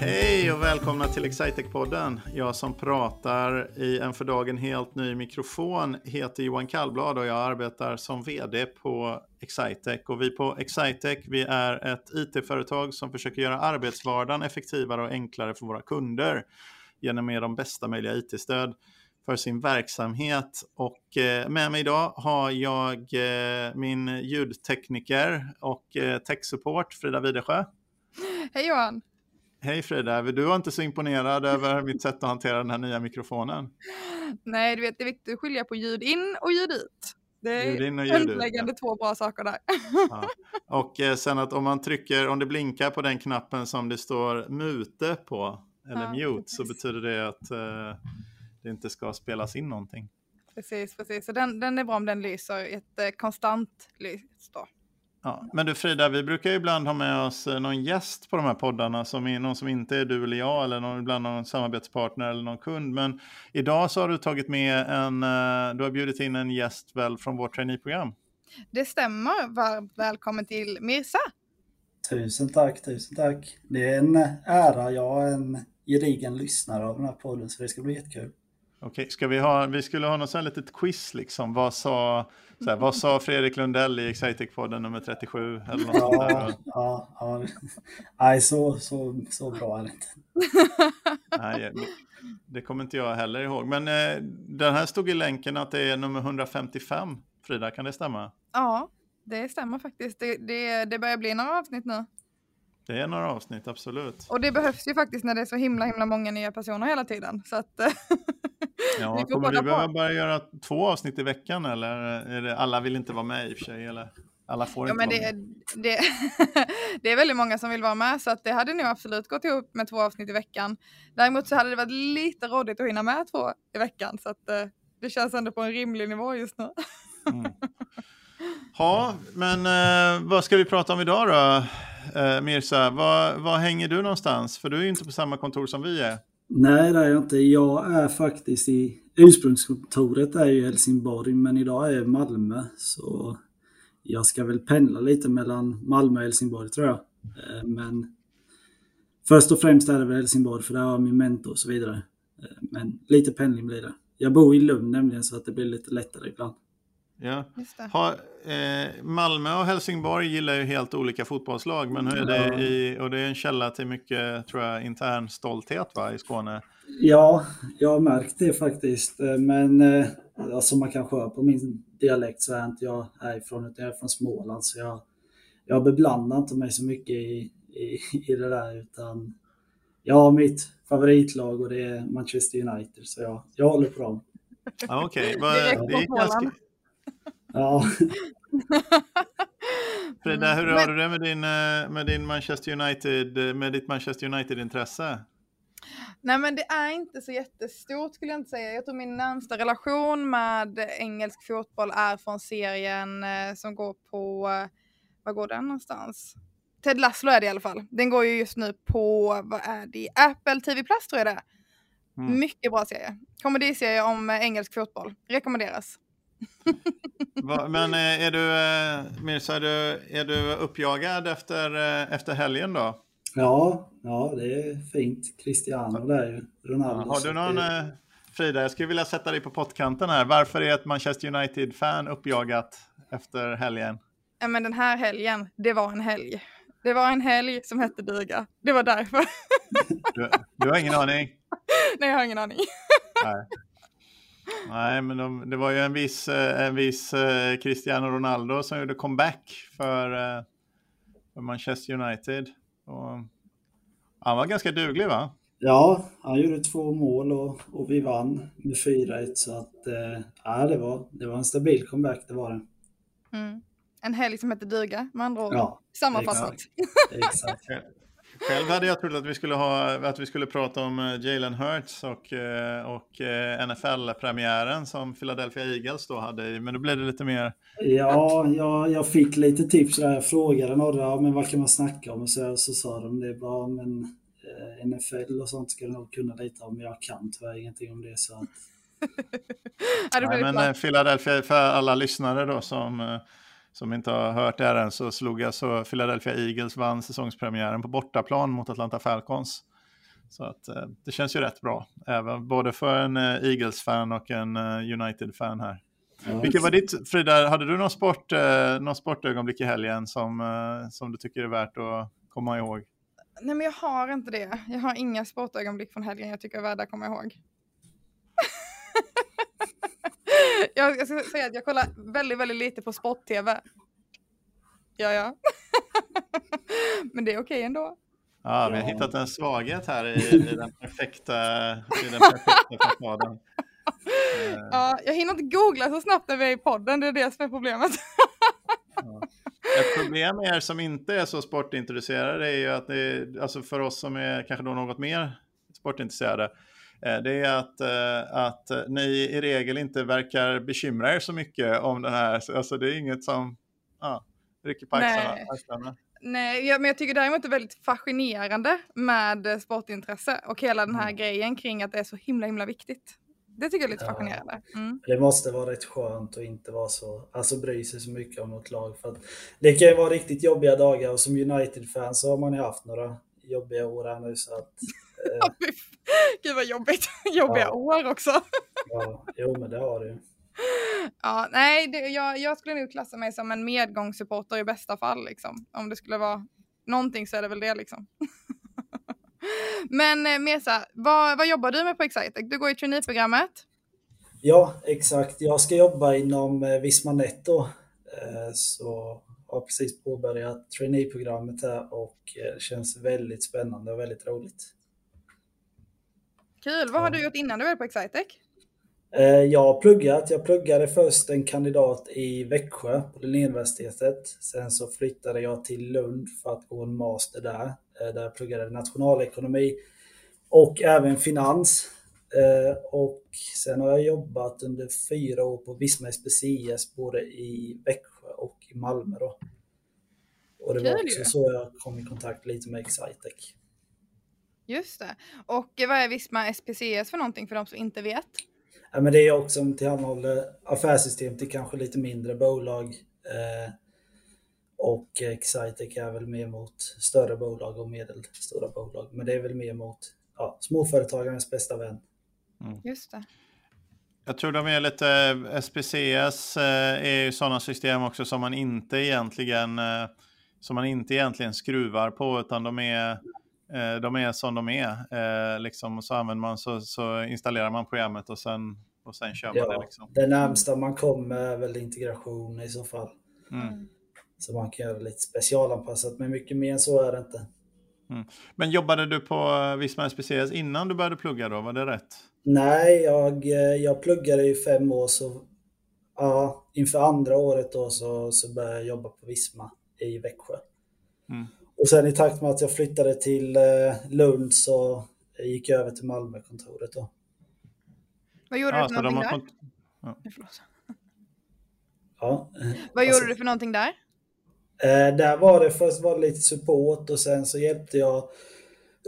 Hej och välkomna till Excitec-podden. Jag som pratar i en för dagen helt ny mikrofon heter Johan Kallblad och jag arbetar som vd på Excitec. Och vi på Excitec vi är ett it-företag som försöker göra arbetsvardagen effektivare och enklare för våra kunder genom att ge dem bästa möjliga it-stöd för sin verksamhet. Och eh, med mig idag har jag eh, min ljudtekniker och techsupport tech-support Frida Widesjö. Hej Johan! Hej Frida, du var inte så imponerad över mitt sätt att hantera den här nya mikrofonen. Nej, du vet det är viktigt att skilja på ljud in och ljud ut. Det är Ljud in och ljud ut, grundläggande två bra saker där. Ja. Och eh, sen att om man trycker, om det blinkar på den knappen som det står mute på, eller Ja, mute, så precis. betyder det att eh, det inte ska spelas in någonting. Precis, precis. Så den, den är bra om den lyser ett eh, konstant lys då. Ja. Men du Frida, vi brukar ju ibland ha med oss eh, någon gäst på de här poddarna, som är någon som inte är du eller jag, eller någon, ibland någon samarbetspartner eller någon kund. Men idag så har du tagit med en, eh, du har bjudit in en gäst väl från vårt traineeprogram. Det stämmer. Varmt välkommen till Mirsa. Tusen tack, tusen tack. Det är en ära. Jag är en gedigen lyssnare av den här podden så det ska bli jättekul. Okej, ska vi ha, vi skulle ha något sånt här litet quiz liksom. Vad sa, så här, vad sa Fredrik Lundell i Excitec-podden nummer 37? Eller något Ja, där. ja, ja. Nej, så, så, så bra är det inte. Nej, det, det kommer inte jag heller ihåg. Men eh, den här stod i länken att det är nummer 155. Frida, kan det stämma? Ja, det stämmer faktiskt. Det, det, det börjar bli några avsnitt nu. Det är några avsnitt, absolut. Och det behövs ju faktiskt när det är så himla himla många nya personer hela tiden. Så att, eh, Ja, kommer vi behöva bara göra två avsnitt i veckan eller? Är det, alla vill inte vara med i och för sig, eller? Alla får Ja, inte men det, med. det, det är väldigt många som vill vara med så att det hade nog absolut gått ihop med två avsnitt i veckan. Däremot så hade det varit lite rådigt att hinna med två i veckan så att eh, det känns ändå på en rimlig nivå just nu. Mm. Ja, men eh, vad ska vi prata om idag då? Eh, Mirza, var, var hänger du någonstans? För du är ju inte på samma kontor som vi är. Nej, det är jag inte. Jag är faktiskt i ursprungskontoret är ju i Helsingborg, men idag är jag i Malmö. Så jag ska väl pendla lite mellan Malmö och Helsingborg tror jag. Eh, Men först och främst är det väl Helsingborg, för där har jag min mentor och så vidare. Eh, Men lite pendling blir det. Jag bor i Lund nämligen, så att det blir lite lättare ibland. Ja. Har, eh, Malmö och Helsingborg gillar ju helt olika fotbollslag, men hur är det i, och det är en källa till mycket, tror jag, intern stolthet va, i Skåne. Ja, jag har märkt det faktiskt. Eh, Men eh, alltså man kanske hör på min dialekt så är inte jag härifrån utan jag är från Småland. Så jag, jag beblandar inte mig så mycket i, i, i det där utan jag har mitt favoritlag och det är Manchester United. Så jag, jag håller på dem. Okej, Direkt det är från ganska... Ja, Frida, hur Mm, har men- du det med, din, eh, med, din Manchester United, med ditt Manchester United-intresse? Nej men det är inte så jättestort skulle jag inte säga. Jag tror min närmsta relation med engelsk fotboll är från serien eh, som går på, eh, vad går den någonstans? Ted Lasso är det i alla fall. Den går ju just nu på, vad är det, Apple TV Plus tror jag det är. Mm. Mycket bra serie. Komediserie om eh, engelsk fotboll. Rekommenderas. Va, men eh, är du, eh, Mirza, är du, är du uppjagad efter, eh, efter helgen då? ja, ja, det är fint. Cristiano där ju. Ronaldo. Har du någon, det- Frida, jag skulle vilja sätta dig på pottkanten här. Varför är ett Manchester United-fan uppjagat efter helgen? Ja, men den här helgen, det var en helg. Det var en helg som hette duga. Det var därför. Du, du har ingen aning? Nej, jag har ingen aning. Nej. Nej, men de, det var ju en viss, eh, en viss eh, Cristiano Ronaldo som gjorde comeback för, eh, för Manchester United. Och, han var ganska duglig va? Ja, han gjorde två mål och, och vi vann med 4-1 så att eh, ja, det, var, det var en stabil comeback, det var det. Mm. En helg som hette duga, med andra ord. Ja, Sammanfattat. exakt. Själv hade jag trott att vi skulle, ha, att vi skulle prata om eh, Jalen Hurts och, eh, och eh, NFL-premiären som Philadelphia Eagles då hade. i- Men då blev det lite mer... Ja, jag, jag fick lite tips där. Jag frågade några, ja, men vad kan man snacka om? Och så, så sa de det bara, men NFL och sånt ska du nog kunna lite om. Jag kan tyvärr ingenting om det. Så att, Nej, men Philadelphia, för alla lyssnare då som, som inte har hört det här än så slog alltså Philadelphia Eagles vann säsongspremiären på bortaplan mot Atlanta Falcons. Så att eh, det känns ju rätt bra, även både för en eh, Eagles-fan och en eh, United-fan här. Ja, Vilket var ditt, Frida, hade du någon, sport, någon sportögonblick i helgen som, som du tycker är värt att komma ihåg? Nej men jag har inte det. Jag har inga sportögonblick från helgen jag tycker är värda att komma ihåg. jag, jag ska säga att jag kollar väldigt, väldigt lite på sport-tv. Ja, ja. men det är okej ändå. Ja, vi har hittat en svaghet här i, i den perfekta, i den perfekta fasaden. Ja, jag hinner inte googla så snabbt när vi är i podden, det är det som är problemet. Ja. Ett problem med er som inte är så sportintresserade är ju att det alltså för oss som är kanske då något mer sportintresserade, eh, det är att, eh, att ni i regel inte verkar bekymra er så mycket om den här, alltså det är inget som ja, rycker på axlarna. Nej, ja, men jag tycker däremot det är väldigt fascinerande med sportintresse och hela den här mm. grejen kring att det är så himla himla viktigt. Det tycker jag är lite ja. fascinerande. Mm. Det måste vara rätt skönt att inte vara så, alltså bry sig så mycket om något lag. För att det kan ju vara riktigt jobbiga dagar och som United-fan så har man ju haft några jobbiga år här nu så att... Gud vad jobbigt, jobbiga ja. år också. ja, jo men det har du Ja, nej, det, jag, jag skulle nog klassa mig som en medgångssupporter i bästa fall liksom. Om det skulle vara någonting så är det väl det liksom. Men eh, Mesa, vad, vad jobbar du med på Excitec? Du går i traineeprogrammet. Ja, exakt. Jag ska jobba inom eh, Visma Netto. Eh, så jag har precis påbörjat traineeprogrammet här och det känns väldigt spännande och väldigt roligt. Kul! Vad har du gjort innan du var på Excitec? Jag har pluggat. Jag pluggade först en kandidat i Växjö på Linnéuniversitetet. Sen så flyttade jag till Lund för att gå en master där. Eh, där jag pluggade nationalekonomi och även finans. Eh, och sen har jag jobbat under fyra år på Visma SPCS både i Växjö och i Malmö. Då. Och det var också så jag kom i kontakt lite med Excitec. Just det. Och vad är Visma SPCS för någonting för de som inte vet? Ja, men det är också som tillhandahåller affärssystem till kanske lite mindre bolag. Eh, och Excitec är väl mer mot större bolag och medelstora bolag. Men det är väl mer mot ja, småföretagarens bästa vän. Mm. Just det. Jag tror de är lite, SPCS eh, är ju sådana system också som man inte egentligen eh, som man inte egentligen skruvar på utan de är, de är som de är. Liksom, och så använder man så, så installerar man programmet och sen, och sen kör man ja, det. Liksom. Det närmsta man kommer är väl integration i så fall. Mm. Så man kan göra lite specialanpassat, men mycket mer än så är det inte. Mm. Men jobbade du på Visma SPCS innan du började plugga då? Var det rätt? Nej, jag, jag pluggade i fem år så ja, inför andra året då så, så började jag jobba på Visma i Växjö. Mm. Och sen i takt med att jag flyttade till eh, Lund så gick jag över till Malmökontoret då. Vad gjorde ja, du för någonting där? Ja. ja. Vad gjorde alltså, du för någonting där? Eh, där var det först var det lite support och sen så hjälpte jag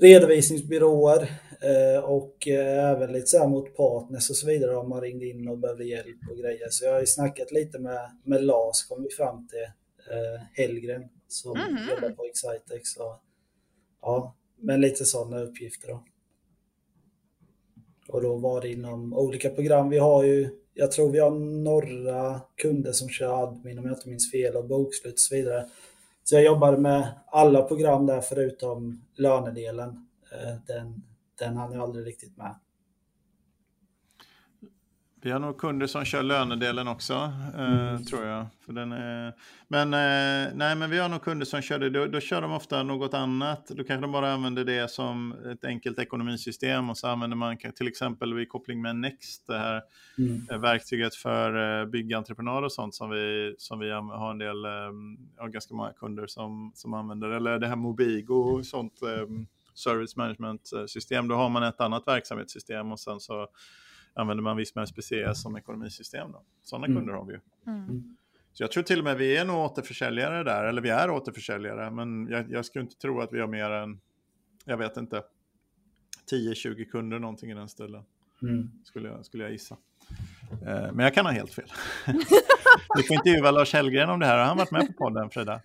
redovisningsbyråer eh, och eh, även lite så här mot partners och så vidare om man ringde in och behövde hjälp och grejer. Så jag har ju snackat lite med, med Lars kom vi fram till, eh, Hellgren som mm -hmm. jobbar på Excitex. Så, ja, men lite sådana uppgifter då. Och då var det inom olika program. Vi har ju jag tror vi har några kunder som kör admin om jag inte minns fel och bokslut och så vidare. Så jag jobbade med alla program där förutom lönedelen. Eh, den, den hann jag aldrig riktigt med. Vi har nog kunder som kör lönedelen också, eh, mm. tror jag. För den är... Men eh, nej, men vi har nog kunder som kör det. Då, då, kör de ofta något annat. Då kanske de bara använder det som ett enkelt ekonomisystem och så använder man till exempel vid koppling med Next, det här mm. Eh, verktyget för byggentreprenörer och sånt som vi, som vi har en del, ja, ganska många kunder som, som använder. Eller det här Mobigo och sånt service management system. Då har man ett annat verksamhetssystem och sen så använder man Visma SPCS som ekonomisystem. Då. Sådana mm. kunder har vi ju. Mm. mm. Så jag tror till och med vi är nog återförsäljare där, eller vi är återförsäljare, men jag, jag skulle inte tro att vi har mer än, jag vet inte, 10-20 kunder någonting i den stilen. Mm. Skulle, jag, skulle jag gissa. Eh, men jag kan ha helt fel. du får intervjua Lars Hellgren om det här. Har han varit med på podden, Frida?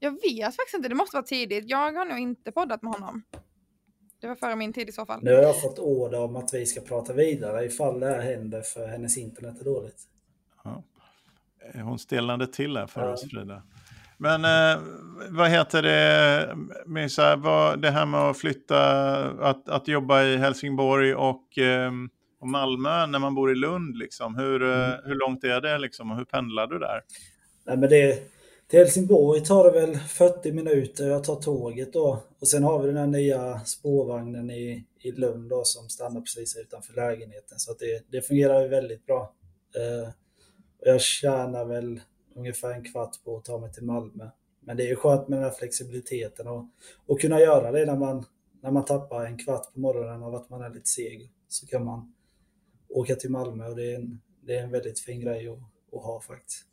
Jag vet faktiskt inte. Det måste vara tidigt. Jag har nog inte poddat med honom. Det var före min tid i så fall. Nu har jag fått order om att vi ska prata vidare ifall det här händer för hennes internet är dåligt. Ja. Hon stelnade till här för ja. oss Frida. Men eh, vad heter det, Misa, vad, det här med att flytta, att, att jobba i Helsingborg och, eh, och Malmö när man bor i Lund, liksom. hur, eh, mm. hur långt är det liksom, och hur pendlar du där? Nej, men det, till Helsingborg tar det väl 40 minuter, jag tar tåget då. Och sen har vi den här nya spårvagnen i, i Lund då, som stannar precis utanför lägenheten. Så det, det fungerar väldigt bra. Eh, jag tjänar väl ungefär en kvart på att ta mig till Malmö. Men det är ju skönt med den här flexibiliteten och, och kunna göra det när man, när man tappar en kvart på morgonen av att man är lite seg. Så kan man åka till Malmö och det är en, det är en väldigt fin grej att, att ha faktiskt.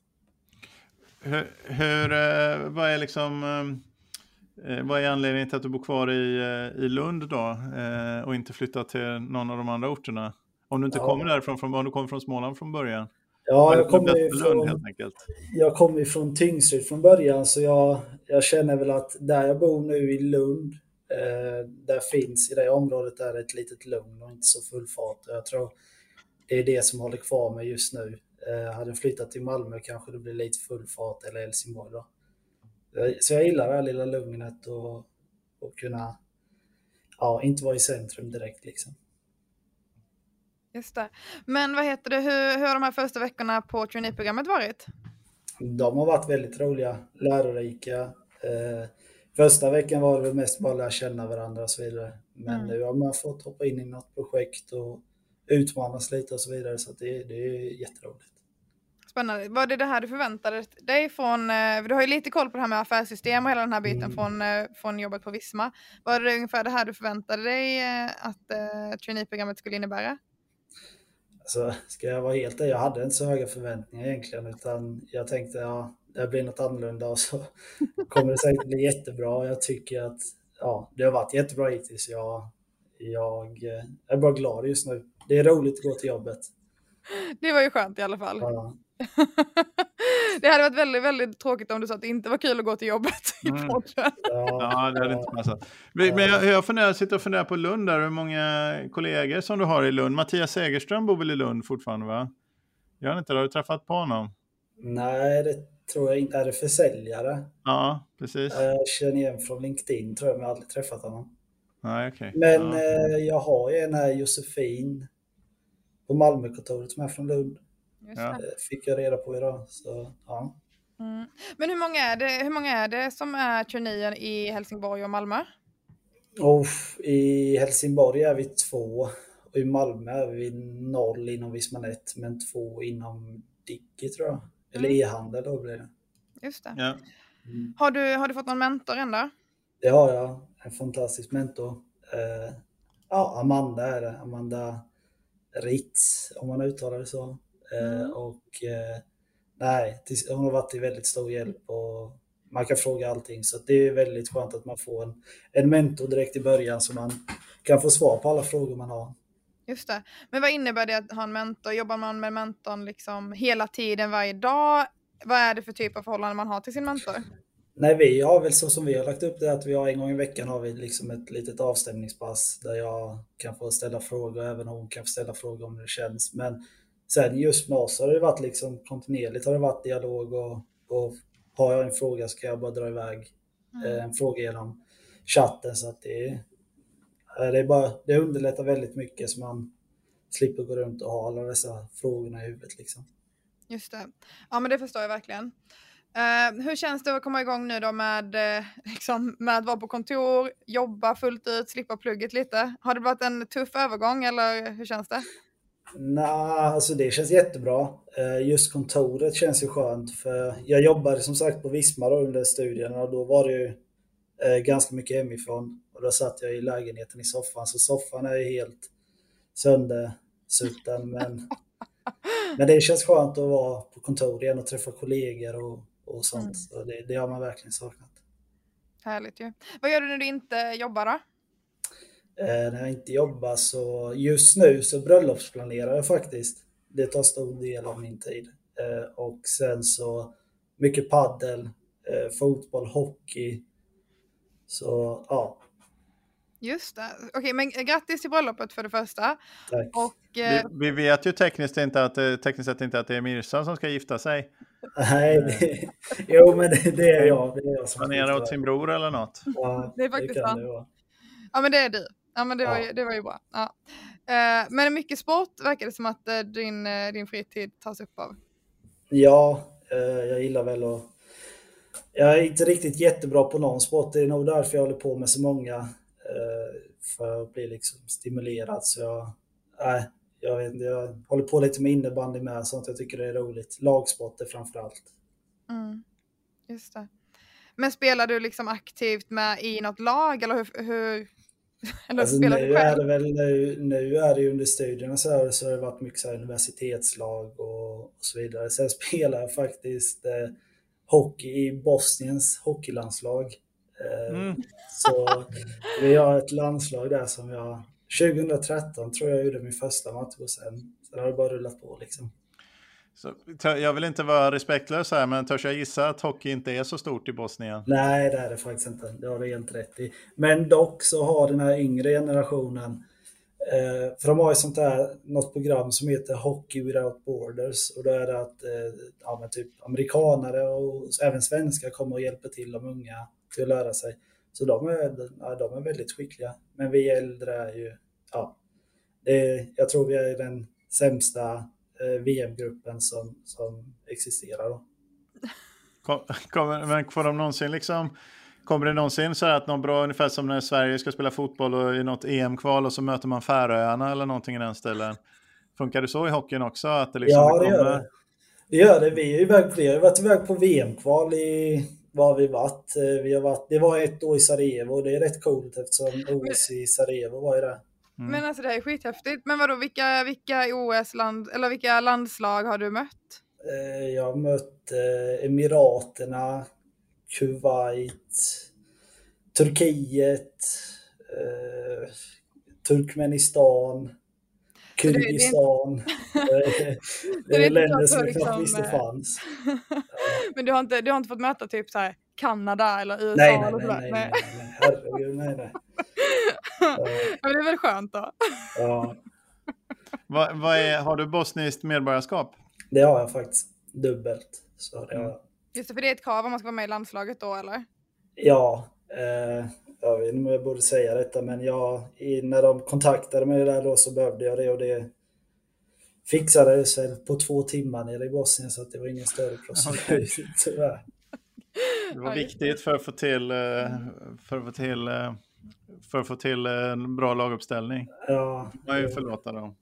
Hur, hur, eh, vad är liksom eh, vad är anledningen till att du bor kvar i, eh, i Lund då och inte flyttar till någon av de andra orterna? Om du inte ja. kommer därifrån, från, om du kommer från Småland från början? Ja, jag kommer ju från, helt enkelt. Jag kommer från Tingsryd från början så jag, jag känner väl att där jag bor nu i Lund, eh, där finns i det området där ett litet lugn och inte så full fart. Jag tror det är det som håller kvar mig just nu. Eh, hade jag flyttat till Malmö kanske det blir lite full fart eller Helsingborg då. Så jag gillar det här lilla lugnet och, och kunna, ja, inte vara i centrum direkt liksom. Just det. Men vad heter det, hur, hur har de här första veckorna på traineeprogrammet varit? De har varit väldigt roliga, lärorika. Eh, första veckan var det mest bara att lära känna varandra och så vidare. Men mm. nu har man fått hoppa in i något projekt och utmanas lite och så vidare. Så det, det är jätteroligt. Spännande. Var det det här du förväntade dig från, eh, du har ju lite koll på det här med affärssystem och hela den här biten mm. från, eh, från jobbet på Visma. Var det ungefär det här du förväntade dig eh, att uh, traineeprogrammet skulle innebära? Alltså, ska jag vara helt ärlig, jag hade inte så höga förväntningar egentligen utan jag tänkte ja, det blir något annorlunda och så kommer det säkert bli jättebra. Jag tycker att ja, det har varit jättebra hittills. Jag, jag är bara glad just nu. Det är roligt att gå till jobbet. Det var ju skönt i alla fall. Ja. det hade varit väldigt, väldigt tråkigt om du sa att det inte var kul att gå till jobbet i mm. podden. Ja, det hade inte passat. Men jag, jag funderar, sitter och funderar på Lund där, hur många kollegor som du har i Lund. Mattias Segerström bor väl i Lund fortfarande va? Gör han inte det? Har du träffat på honom? Nej, det tror jag inte. Är det försäljare? Ja, precis. Jag känner igen från LinkedIn tror jag, men jag har aldrig träffat honom. Nej, okay. Men ja. eh, jag har ju en här, Josefin, på Malmökontoret som är från Lund. Ja. Eh, fick jag reda på idag. Så, ja. Mm. Men hur många, är det, hur många är det som är traineer i Helsingborg och Malmö? Oh, I Helsingborg är vi två och i Malmö är vi noll inom Vismanet men två inom Digi tror jag. Eller mm. e-handel då blir det. Just det. Ja. Mm. Har, du, har du fått någon mentor än Det har jag. En fantastisk mentor. Uh, ja, Amanda är det. Amanda Ritz om man uttalar det så. Eh, mm. Och eh, nej, hon har varit till väldigt stor hjälp och man kan fråga allting. Så det är väldigt skönt att man får en, en mentor direkt i början så man kan få svar på alla frågor man har. Just det. Men vad innebär det att ha en mentor? Jobbar man med mentorn liksom hela tiden, varje dag? Vad är det för typ av förhållande man har till sin mentor? Nej, vi har väl så som vi har lagt upp det att vi har en gång i veckan har vi liksom ett litet avstämningspass där jag kan få ställa frågor, även hon kan få ställa frågor om det känns. Men Sen just med oss har det varit liksom kontinuerligt har det varit dialog och, och har jag en fråga så kan jag bara dra iväg mm. Eh, en fråga genom chatten så att det, eh, det, är bara, det underlättar väldigt mycket så man slipper gå runt och ha alla dessa frågorna i huvudet. Liksom. Just det. Ja men det förstår jag verkligen. Uh, hur känns det att komma igång nu då med, liksom, med att vara på kontor, jobba fullt ut, slippa plugget lite? Har det varit en tuff övergång eller hur känns det? Nej, alltså det känns jättebra. Eh, just kontoret känns ju skönt för jag jobbade som sagt på Visma då under studierna och då var det ju eh, ganska mycket hemifrån. Och då satt jag i lägenheten i soffan, så soffan är ju helt söndersutten. Men, men det känns skönt att vara på kontor igen och träffa kollegor och, och sånt. Mm. Så det, det har man verkligen saknat. Härligt ju. Vad gör du när du inte jobbar då? Eh, när jag inte jobbar så just nu så bröllopsplanerar jag faktiskt. Det tar stor del av min tid. Eh, och sen så mycket paddel, eh, fotboll, hockey. Så ja. Just det. Okej, men grattis till bröllopet för det första. Tack. Och, eh, Vi, vi vet ju tekniskt, inte att, det- tekniskt sett inte att det är Mirza som ska gifta sig. Nej, det, jo men det, det är jag. Det är jag som Planera åt sin bror eller något. Ja, Det är faktiskt kan sant. det vara. ja, men det är du. Ja, men det var, Ja. ju, det var ju bra. Ja. Eh, men mycket sport verkar det som att eh, din, eh, din fritid tas upp av. Ja, eh, jag gillar väl att... Jag är inte riktigt jättebra på någon sport. Det är nog därför jag håller på med så många. eh, För att bli liksom stimulerad. Så jag, nej, jag, vet, inte, jag håller på lite med innebandy med. Sånt jag tycker det är roligt. Lagsporter framför allt. Mm. Just det. Men spelar du liksom aktivt med i något lag eller hur? hur Alltså, spelar nu är det väl nu, nu är det ju under studierna så, här, så har det varit mycket så här universitetslag och, och så vidare. Sen spelar jag faktiskt eh, hockey i Bosniens hockeylandslag. Eh, Mm. Så vi har ett landslag där som jag 2013 tror jag gjorde min första match och sen, sen har det bara rullat på liksom. Så, jag vill inte vara respektlös här, men törs jag gissa att hockey inte är så stort i Bosnien? Nej, det är det faktiskt inte. Det har du helt rätt i. Men dock så har den här yngre generationen, eh, för de har ju sånt där, något program som heter Hockey Without Borders och då är det att eh, ja, men typ amerikanare och även svenskar kommer och hjälper till de unga till att lära sig. Så de är, ja, de är väldigt skickliga. Men vi äldre är ju, ja, det jag tror vi är den sämsta VM-gruppen som, som existerar. Då. Kom, kommer, men får de någonsin liksom... Kommer det någonsin så att någon bra, ungefär som när Sverige ska spela fotboll och i något EM-kval och så möter man Färöarna eller någonting i den stilen? Funkar det så i hockeyn också? Att det liksom Ja, det gör kommer... det. Det gör det. Vi är iväg på det. Vi har varit iväg på VM-kval i... Var har vi varit? Eh, Vi har varit? Det var ett år i Sarajevo och det är rätt coolt eftersom OS i Sarajevo var ju det. Mm. Men alltså det här är skithäftigt. Men vadå, vilka, vilka OS-land, eller vilka landslag har du mött? Eh, Jag har mött eh, Emiraterna, Kuwait, Turkiet, eh, Turkmenistan, det- det Kyrgyzstan. Eh, Det är länder som jag knappt liksom, visste fanns. Men du har inte, du har inte fått möta typ så här Kanada eller USA Nej, nej, nej, nej, nej, nej, herregud, nej, nej. Ja, det är väl skönt då? Ja, Vad, vad är, har du bosniskt medborgarskap? det har jag faktiskt dubbelt. Så det har jag. Just det, för det är ett krav om man ska vara med i landslaget då eller? Ja, eh, jag vet inte om jag borde säga detta, men jag, i, när de kontaktade mig där då så behövde jag det och det fixade sig på två timmar nere i Bosnien så att det var ingen större procedur tyvärr. Det var viktigt för att få till, eh, för att få till, eh, för att få till eh, en bra laguppställning. Ja, Man ju förlåta dem.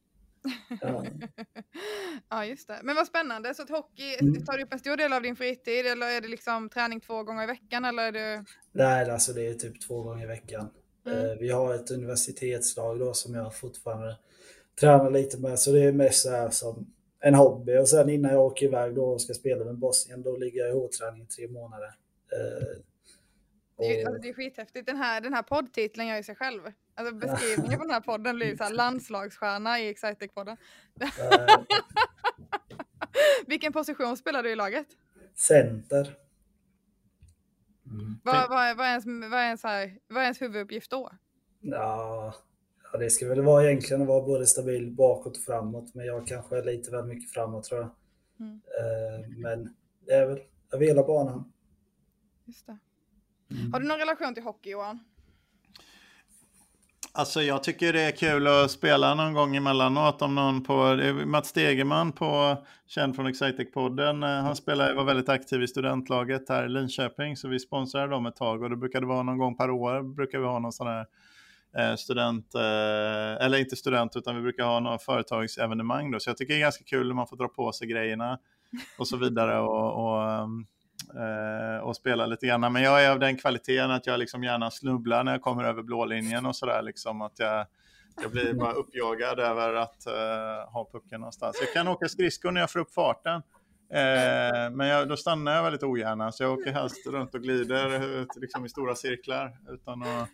ja. Ja, just det. Men vad spännande. Så att hockey Mm. tar upp en stor del av din fritid eller är det liksom träning två gånger i veckan eller är det... Nej, alltså det är typ två gånger i veckan. Mm. Eh, Vi har ett universitetslag då som jag fortfarande tränar lite med, så det är mest så här som en hobby. Och sen innan jag åker iväg då och ska spela med Bosnien, då ligger jag i hårdträning i tre månader. Det är, alltså, det är skithäftigt. Den här, den här poddtiteln gör ju sig själv. Alltså beskrivningen på den här podden blir så här landslagsstjärna i Excitec-podden. Vilken position spelar du i laget? Center. Vad, vad, är- vad, är ens, vad, är ens här, vad är ens huvuduppgift då? Ja, ja, det ska väl vara egentligen att vara både stabil bakåt och framåt, men jag kanske är lite väl mycket framåt tror jag. Mm. Eh, Men det är väl över hela banan. Just det. Har du någon relation till hockey Johan? Alltså jag tycker det är kul att spela någon gång emellanåt om någon på, Mats Stegerman på, känd från Excitec-podden, eh, han spelar, var väldigt aktiv i studentlaget här i Linköping så vi sponsrade dem ett tag. Och det brukade vara någon gång per år brukar vi ha någon sån här eh, student, eh, eller inte student utan vi brukar ha några företagsevenemang då. Så jag tycker det är ganska kul när man får dra på sig grejerna och så vidare. Och, och ehm, eh, och spela lite grann. Men jag är av den kvaliteten att jag liksom gärna snubblar när jag kommer över blålinjen och sådär. Liksom, att jag, jag blir bara uppjagad över att eh, ha pucken någonstans. Jag kan åka skridskor när jag får upp farten. Eh, men jag, då stannar jag väldigt ogärna, så jag åker helst runt och glider ut, liksom, i stora cirklar utan att,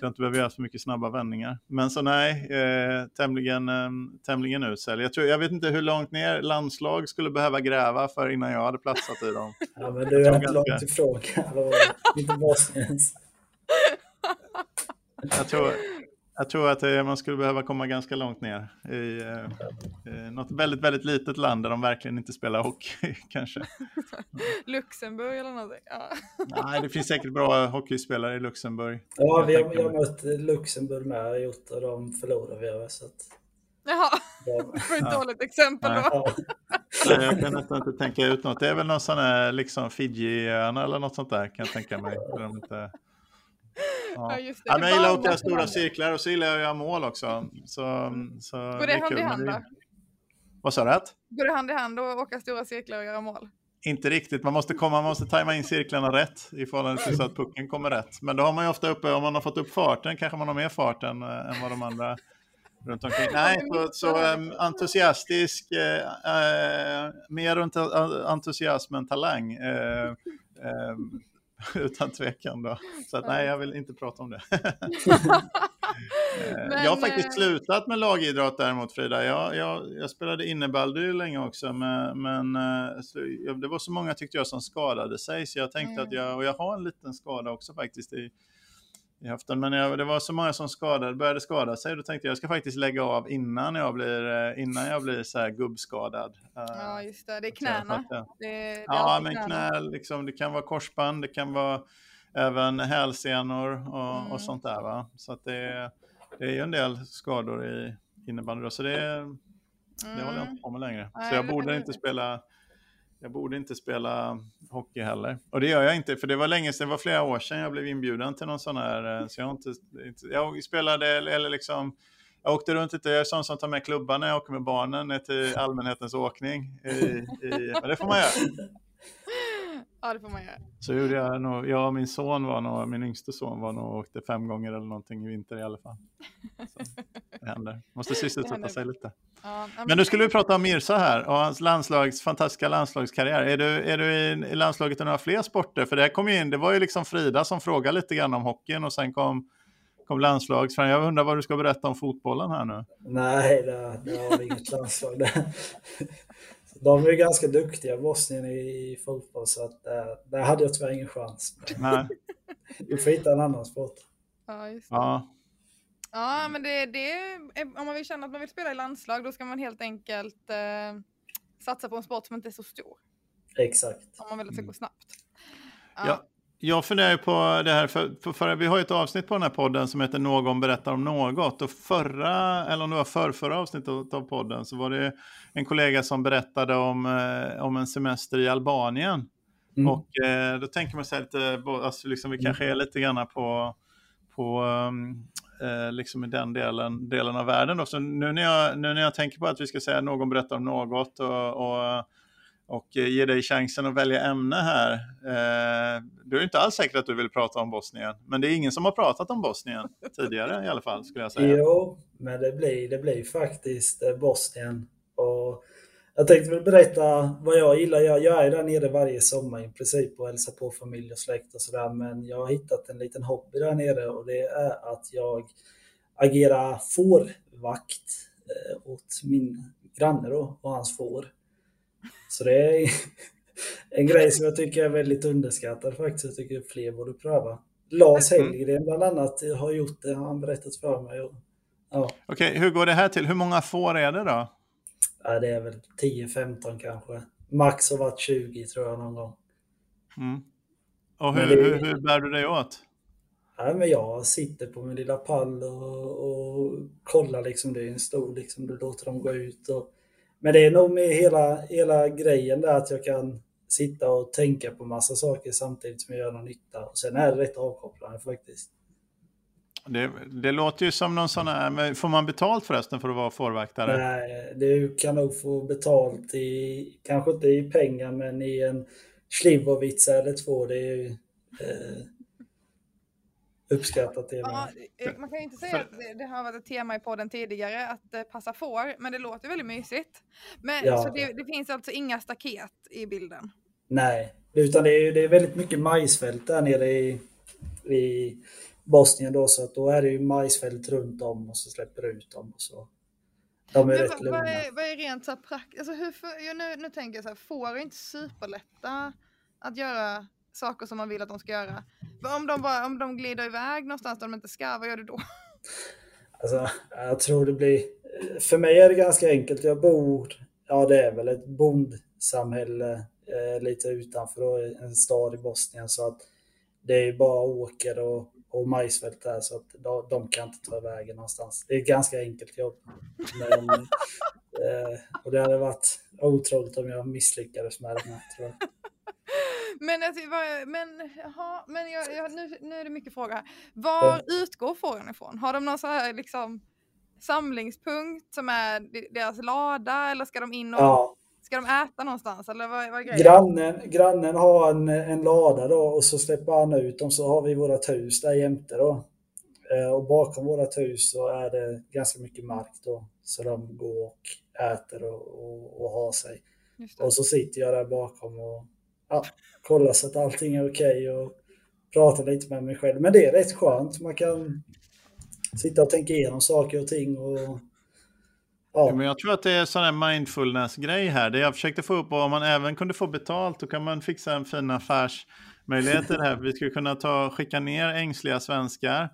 så jag inte behöver göra så mycket snabba vändningar. Men så nej, eh, tämligen, eh, tämligen usel. Jag, tror, jag vet inte hur långt ner landslag skulle behöva gräva för innan jag hade platsat i dem. Ja, men du är inte långt ifrån. Inte Bosniens. Jag tror, jag tror att det, man skulle behöva komma ganska långt ner i eh, något väldigt, väldigt litet land där de verkligen inte spelar hockey kanske. Luxemburg eller någonting. Ja. Nej, det finns säkert bra hockeyspelare i Luxemburg. Ja, vi har, vi har mött Luxemburg med gjort och de förlorade vi över. Så att... Jaha, det var ett dåligt exempel då. Ja. Nej, jag kan nästan inte tänka ut något. Det är väl någon sån här liksom Fiji-öarna eller något sånt där kan jag tänka mig. Där de inte... Ja. Ja, ja, men jag gillar att åka stora cirklar och så gillar jag att göra mål också. Så, så Går det, hand i hand då? Vad sa du? Går det hand i hand att åka stora cirklar och göra mål? Inte riktigt, man måste, komma, man måste tajma in cirklarna rätt i förhållande till så att pucken kommer rätt. Men då har man ju ofta uppe, om man har fått upp farten kanske man har mer fart än, än vad de andra runt omkring. Nej, så, så um, entusiastisk, uh, uh, mer runt entusiasm än talang. Uh, um, utan tvekan då. Så att, nej, jag vill inte prata om det. Men, jag har faktiskt slutat med lagidrott däremot Frida. Jag, jag, jag spelade innebandy länge också, men, men det var så många tyckte jag som skadade sig, så jag tänkte mm. att jag, och jag har en liten skada också faktiskt i i höften. Men jag, det var så många som skadade, började skada sig. Då tänkte jag jag ska faktiskt lägga av innan jag blir, eh, innan jag blir så här gubbskadad. Eh, ja, just det. Det är knäna. Det, det ja, men knä, liksom, det kan vara korsband, det kan vara även hälsenor och, mm. och sånt där. Va? Så att det, det är ju en del skador i innebandy. Så det, det mm. håller jag inte på med längre. Så jag borde inte spela jag borde inte spela hockey heller. Och det gör jag inte, för det var länge sedan, det var flera år sedan jag blev inbjuden till någon sån här, eh, så jag inte, jag spelade, eller liksom, jag åkte runt lite, jag är sån som tar med klubban när jag åker med barnen ner till allmänhetens åkning. I, i, det får man göra. Ja, det får man göra. Så gjorde jag nog, jag och min son var nog, min yngste son var nog åkte fem gånger eller någonting i vinter i alla fall. Så, det händer. Måste sysselsätta sig lite. Ja, men nu skulle vi prata om Mirza här och hans landslags, fantastiska landslagskarriär. Är du, är du i, i landslaget i några fler sporter? För det kom ju in, det var ju liksom Frida som frågade lite grann om hockeyn och sen kom, kom landslagsfrågan. Jag undrar vad du ska berätta om fotbollen här nu? Nej, det, det har vi inget landslag. De är ganska duktiga, Bosnien, i fotboll, så att, eh, där hade jag tyvärr ingen chans. Nej. Vi får hitta en annan sport. Ja, just det. Ja. Ja, men det, det om man vill känna att man vill spela i landslag, då ska man helt enkelt eh, satsa på en sport som inte är så stor. Exakt. Om man vill att det ska gå snabbt. Ja. ja. Jag funderar på det här, för, för, för, vi har ju ett avsnitt på den här podden som heter Någon berättar om något. Och förra, eller om det var för, förra avsnittet av podden, så var det en kollega som berättade om, eh, om en semester i Albanien. Mm. Och eh, då tänker man sig lite, alltså liksom, vi mm. kanske är lite grann på, på um, eh, liksom i den delen, delen av världen. Då. Så nu när, jag, nu när jag tänker på att vi ska säga någon berättar om något och, och och ge dig chansen att välja ämne här. Eh, du är inte alls säker att du vill prata om Bosnien, men det är ingen som har pratat om Bosnien tidigare i alla fall, skulle jag säga. Jo, men det blir, det blir faktiskt eh, Bosnien. Och jag tänkte väl berätta vad jag gillar. Jag, jag är där nere varje sommar i princip och hälsar på familj och släkt och sådär, men jag har hittat en liten hobby där nere och det är att jag agerar fårvakt eh, åt min granne då och hans får. Så det är en grej som jag tycker är väldigt underskattad faktiskt. Jag tycker fler borde pröva. Lars mm. Hellgren bland annat har gjort det, har han berättat för mig. ja. Okej, hur går det här till? Hur många får är det då? Ja, det är väl 10-15 kanske. Max har varit 20 tror jag någon gång. Mm. Och hur, det, hur, hur bär du dig åt? Ja, men jag sitter på min lilla pall och, och kollar liksom. Det är en stor liksom. Du låter dem gå ut och men det är nog med hela, hela grejen där att jag kan sitta och tänka på massa saker samtidigt som jag gör någon nytta. Och sen är det rätt avkopplande faktiskt. Det, det, låter ju som någon sån här, får man betalt förresten för att vara fårvaktare? Nej, du kan nog få betalt i, kanske inte i pengar, men i en slivovitsa eller två. Det är ju, eh, uppskattat det. Ja, eh, man kan ju inte säga att det, det, har varit ett tema i podden tidigare att eh, passa får, men det låter väldigt mysigt. Men, ja. Så det, det, finns alltså inga staket i bilden? Nej, utan det är, det är väldigt mycket majsfält där nere i, i Bosnien då, så att då är det ju majsfält runt om och så släpper ut dem och så. De är men rätt vad, vad, är, vad är rent så praktiskt, alltså hur, nu, nu tänker jag så här, får är inte superlätta att göra saker som man vill att de ska göra. Om de, bara, om de glider iväg någonstans där de inte ska, vad gör du då? Alltså, jag tror det blir... För mig är det ganska enkelt. Jag bor... Ja, det är väl ett bondsamhälle eh, lite utanför en stad i Bosnien. Så att det är bara åker och, och majsfält där så att de, de kan inte ta vägen någonstans. Det är ett ganska enkelt jobb. Men, eh, och det hade varit otroligt om jag misslyckades med det här, tror jag. Men, alltså, vad, men, jaha, men jag, jag, nu, nu är det mycket frågor här. Var utgår frågan ifrån? Har de någon så här liksom samlingspunkt som är de- deras lada eller ska de in och Ja, ska de äta någonstans eller vad, vad grannen, grannen har en, en lada då och så släpper han ut dem så har vi vårt hus där jämte då. Eh, Och bakom vårt hus så är det ganska mycket mark då. Så de går och äter och, och, och har sig. Och så sitter jag där bakom och ja, kolla så att allting är okej och prata lite med mig själv. Men det är rätt skönt. Man kan sitta och tänka igenom saker och ting. Och, ja, Men jag tror att det är sån här mindfulness-grej här. Det jag försökte få upp var om man även kunde få betalt, då kan man fixa en fin affärsmöjlighet möjligheter här. Vi skulle kunna ta, skicka ner ängsliga svenskar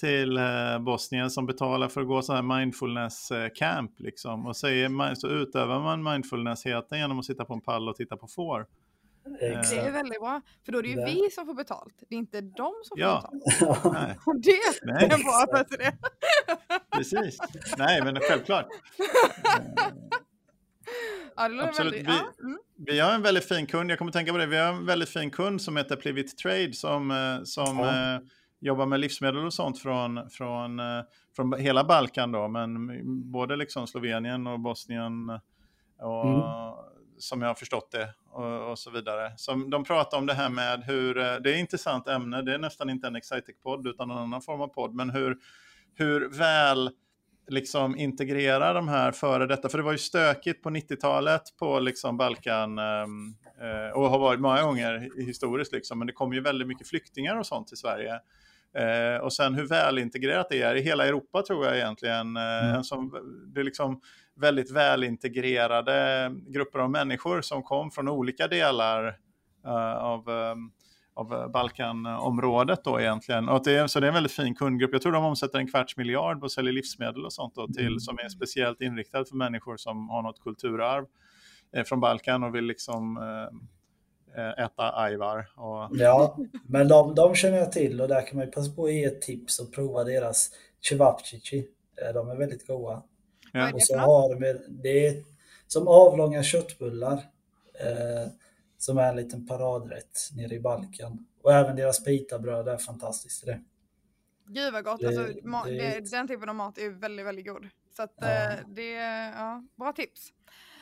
till eh, Bosnien som betalar för att gå så här mindfulness-camp. Liksom. Och så, är, man- så utövar man mindfulnessheten genom att sitta på en pall och titta på får. Det är exakt. väldigt bra, för då är det ju Där. vi som får betalt. Det är inte de som får Ja. betalt. Nej, Och det Nej, är en bra exakt. affärsidé. precis. Nej, men självklart. Ja, det låter Absolut. väldigt... Vi- Ja, mm. Vi har en väldigt fin kund, jag kommer tänka på det, vi har en väldigt fin kund som heter Plivit Trade som, eh, som Ja. eh, jobbar med livsmedel och sånt från, från, eh, från hela Balkan då, men både liksom Slovenien och Bosnien och, Mm. Som jag har förstått det och, och så vidare. Som de pratar om det här med hur, eh, det är ett intressant ämne, det är nästan inte en Excitec-podd utan en annan form av podd, men hur, hur väl liksom integrera de här före detta, för det var ju stökigt på 90-talet på liksom Balkan ehm, eh, och har varit många gånger historiskt, liksom, men det kom ju väldigt mycket flyktingar och sånt till Sverige. Eh, och sen hur väl integrerat det är i hela Europa tror jag egentligen. Eh, Mm. som, det är liksom väldigt välintegrerade grupper av människor som kom från olika delar eh, av, ehm, av Balkanområdet då egentligen. Och att det är, så det är en väldigt fin kundgrupp. Jag tror de omsätter en kvarts miljard och säljer livsmedel och sånt då till, Mm. som är speciellt inriktad för människor som har något kulturarv eh, från Balkan och vill liksom eh, äta ajvar. Och, Ja, men de, de känner jag till och där kan man ju passa på att ge ett tips och prova deras cevapcici. De är väldigt goda. Ja. det Och så har de, det är som avlånga köttbullar. Eh, som är en liten paradrätt nere i Balkan. Och även deras pitabröd är fantastiskt. Det. Gud vad gott. Det- Alltså, det- det, den typen av mat är väldigt, väldigt god. Så att, Ja. eh, det är ja, bra tips.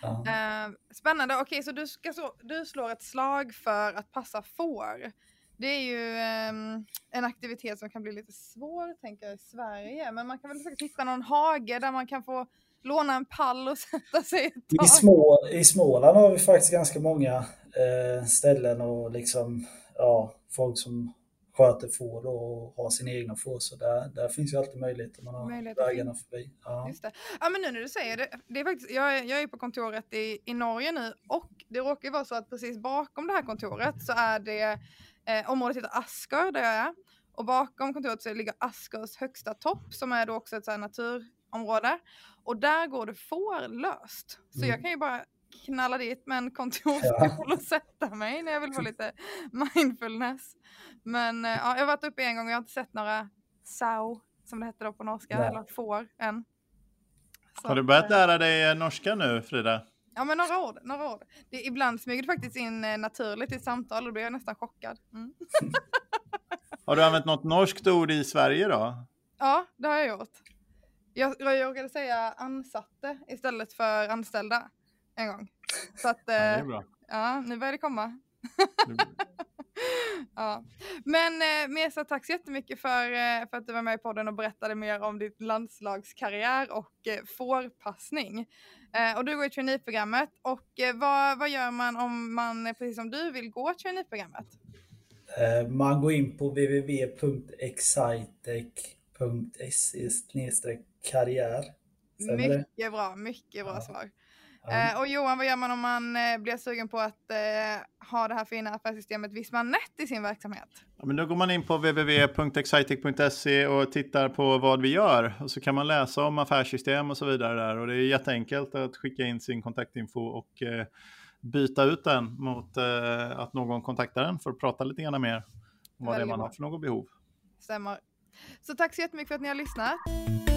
Ja. Eh, spännande. Okej, så, du, ska så du slår ett slag för att passa får. Det är ju ehm, en aktivitet som kan bli lite svår, tänker jag, i Sverige. Men man kan väl säkert hitta någon hage där man kan få låna en pall och sätta sig I, tag. Små, I Småland har vi faktiskt ganska många eh, ställen och liksom, ja, folk som sköter får och har sina egna får. Så där, där finns ju alltid möjlighet om man har Möjligheter vägarna förbi. Ja. Just det. Ja men nu när du säger det, det är faktiskt, jag, är, jag är på kontoret i, i Norge nu och det råkar ju vara så att precis bakom det här kontoret så är det eh, området heter Asker där jag är och bakom kontoret så ligger Askers högsta topp som är då också ett så naturområde och där går det får löst. Så Mm. jag kan ju bara knalla dit med en kontorsstol och sätta mig när jag vill få lite mindfulness. Men eh, ja, jag har varit uppe en gång och jag har inte sett några sau som det heter då på norska Nej. eller får än. Så Har du börjat eh, lära dig norska nu, Frida? Ja men några ord, några ord. Det, ibland smyger det faktiskt in eh, naturligt i samtal och då blir jag nästan chockad. Mm. Har du använt något norskt ord i Sverige då? Ja, det har jag gjort. Jag, jag råkade säga ansatte istället för anställda en gång. Så att, Ja, det är eh, bra. ja, nu börjar det komma. ja. Men eh, Mesa, tack så jättemycket för, eh, för att du var med i podden och berättade mer om ditt landslagskarriär och eh, fårpassning. Eh, och du går i traineeprogrammet och eh, vad, vad gör man om man, eh, precis som du, vill gå traineeprogrammet? Eh, Man går in på www.excitec.se karriär. Mycket bra, mycket bra Ja. svar. Eh, och Johan, vad gör man om man eh, blir sugen på att eh, ha det här fina affärssystemet Visman Net i sin verksamhet? Ja, men då går man in på www.excitec.se och tittar på vad vi gör. Och så kan man läsa om affärssystem och så vidare där. Och det är jätteenkelt att skicka in sin kontaktinfo och eh, byta ut den mot eh, att någon kontaktar den för att prata lite grann mer om vad det är man har för något behov. Stämmer. Så tack så jättemycket för att ni har lyssnat.